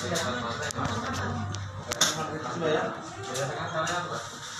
Terima kasih.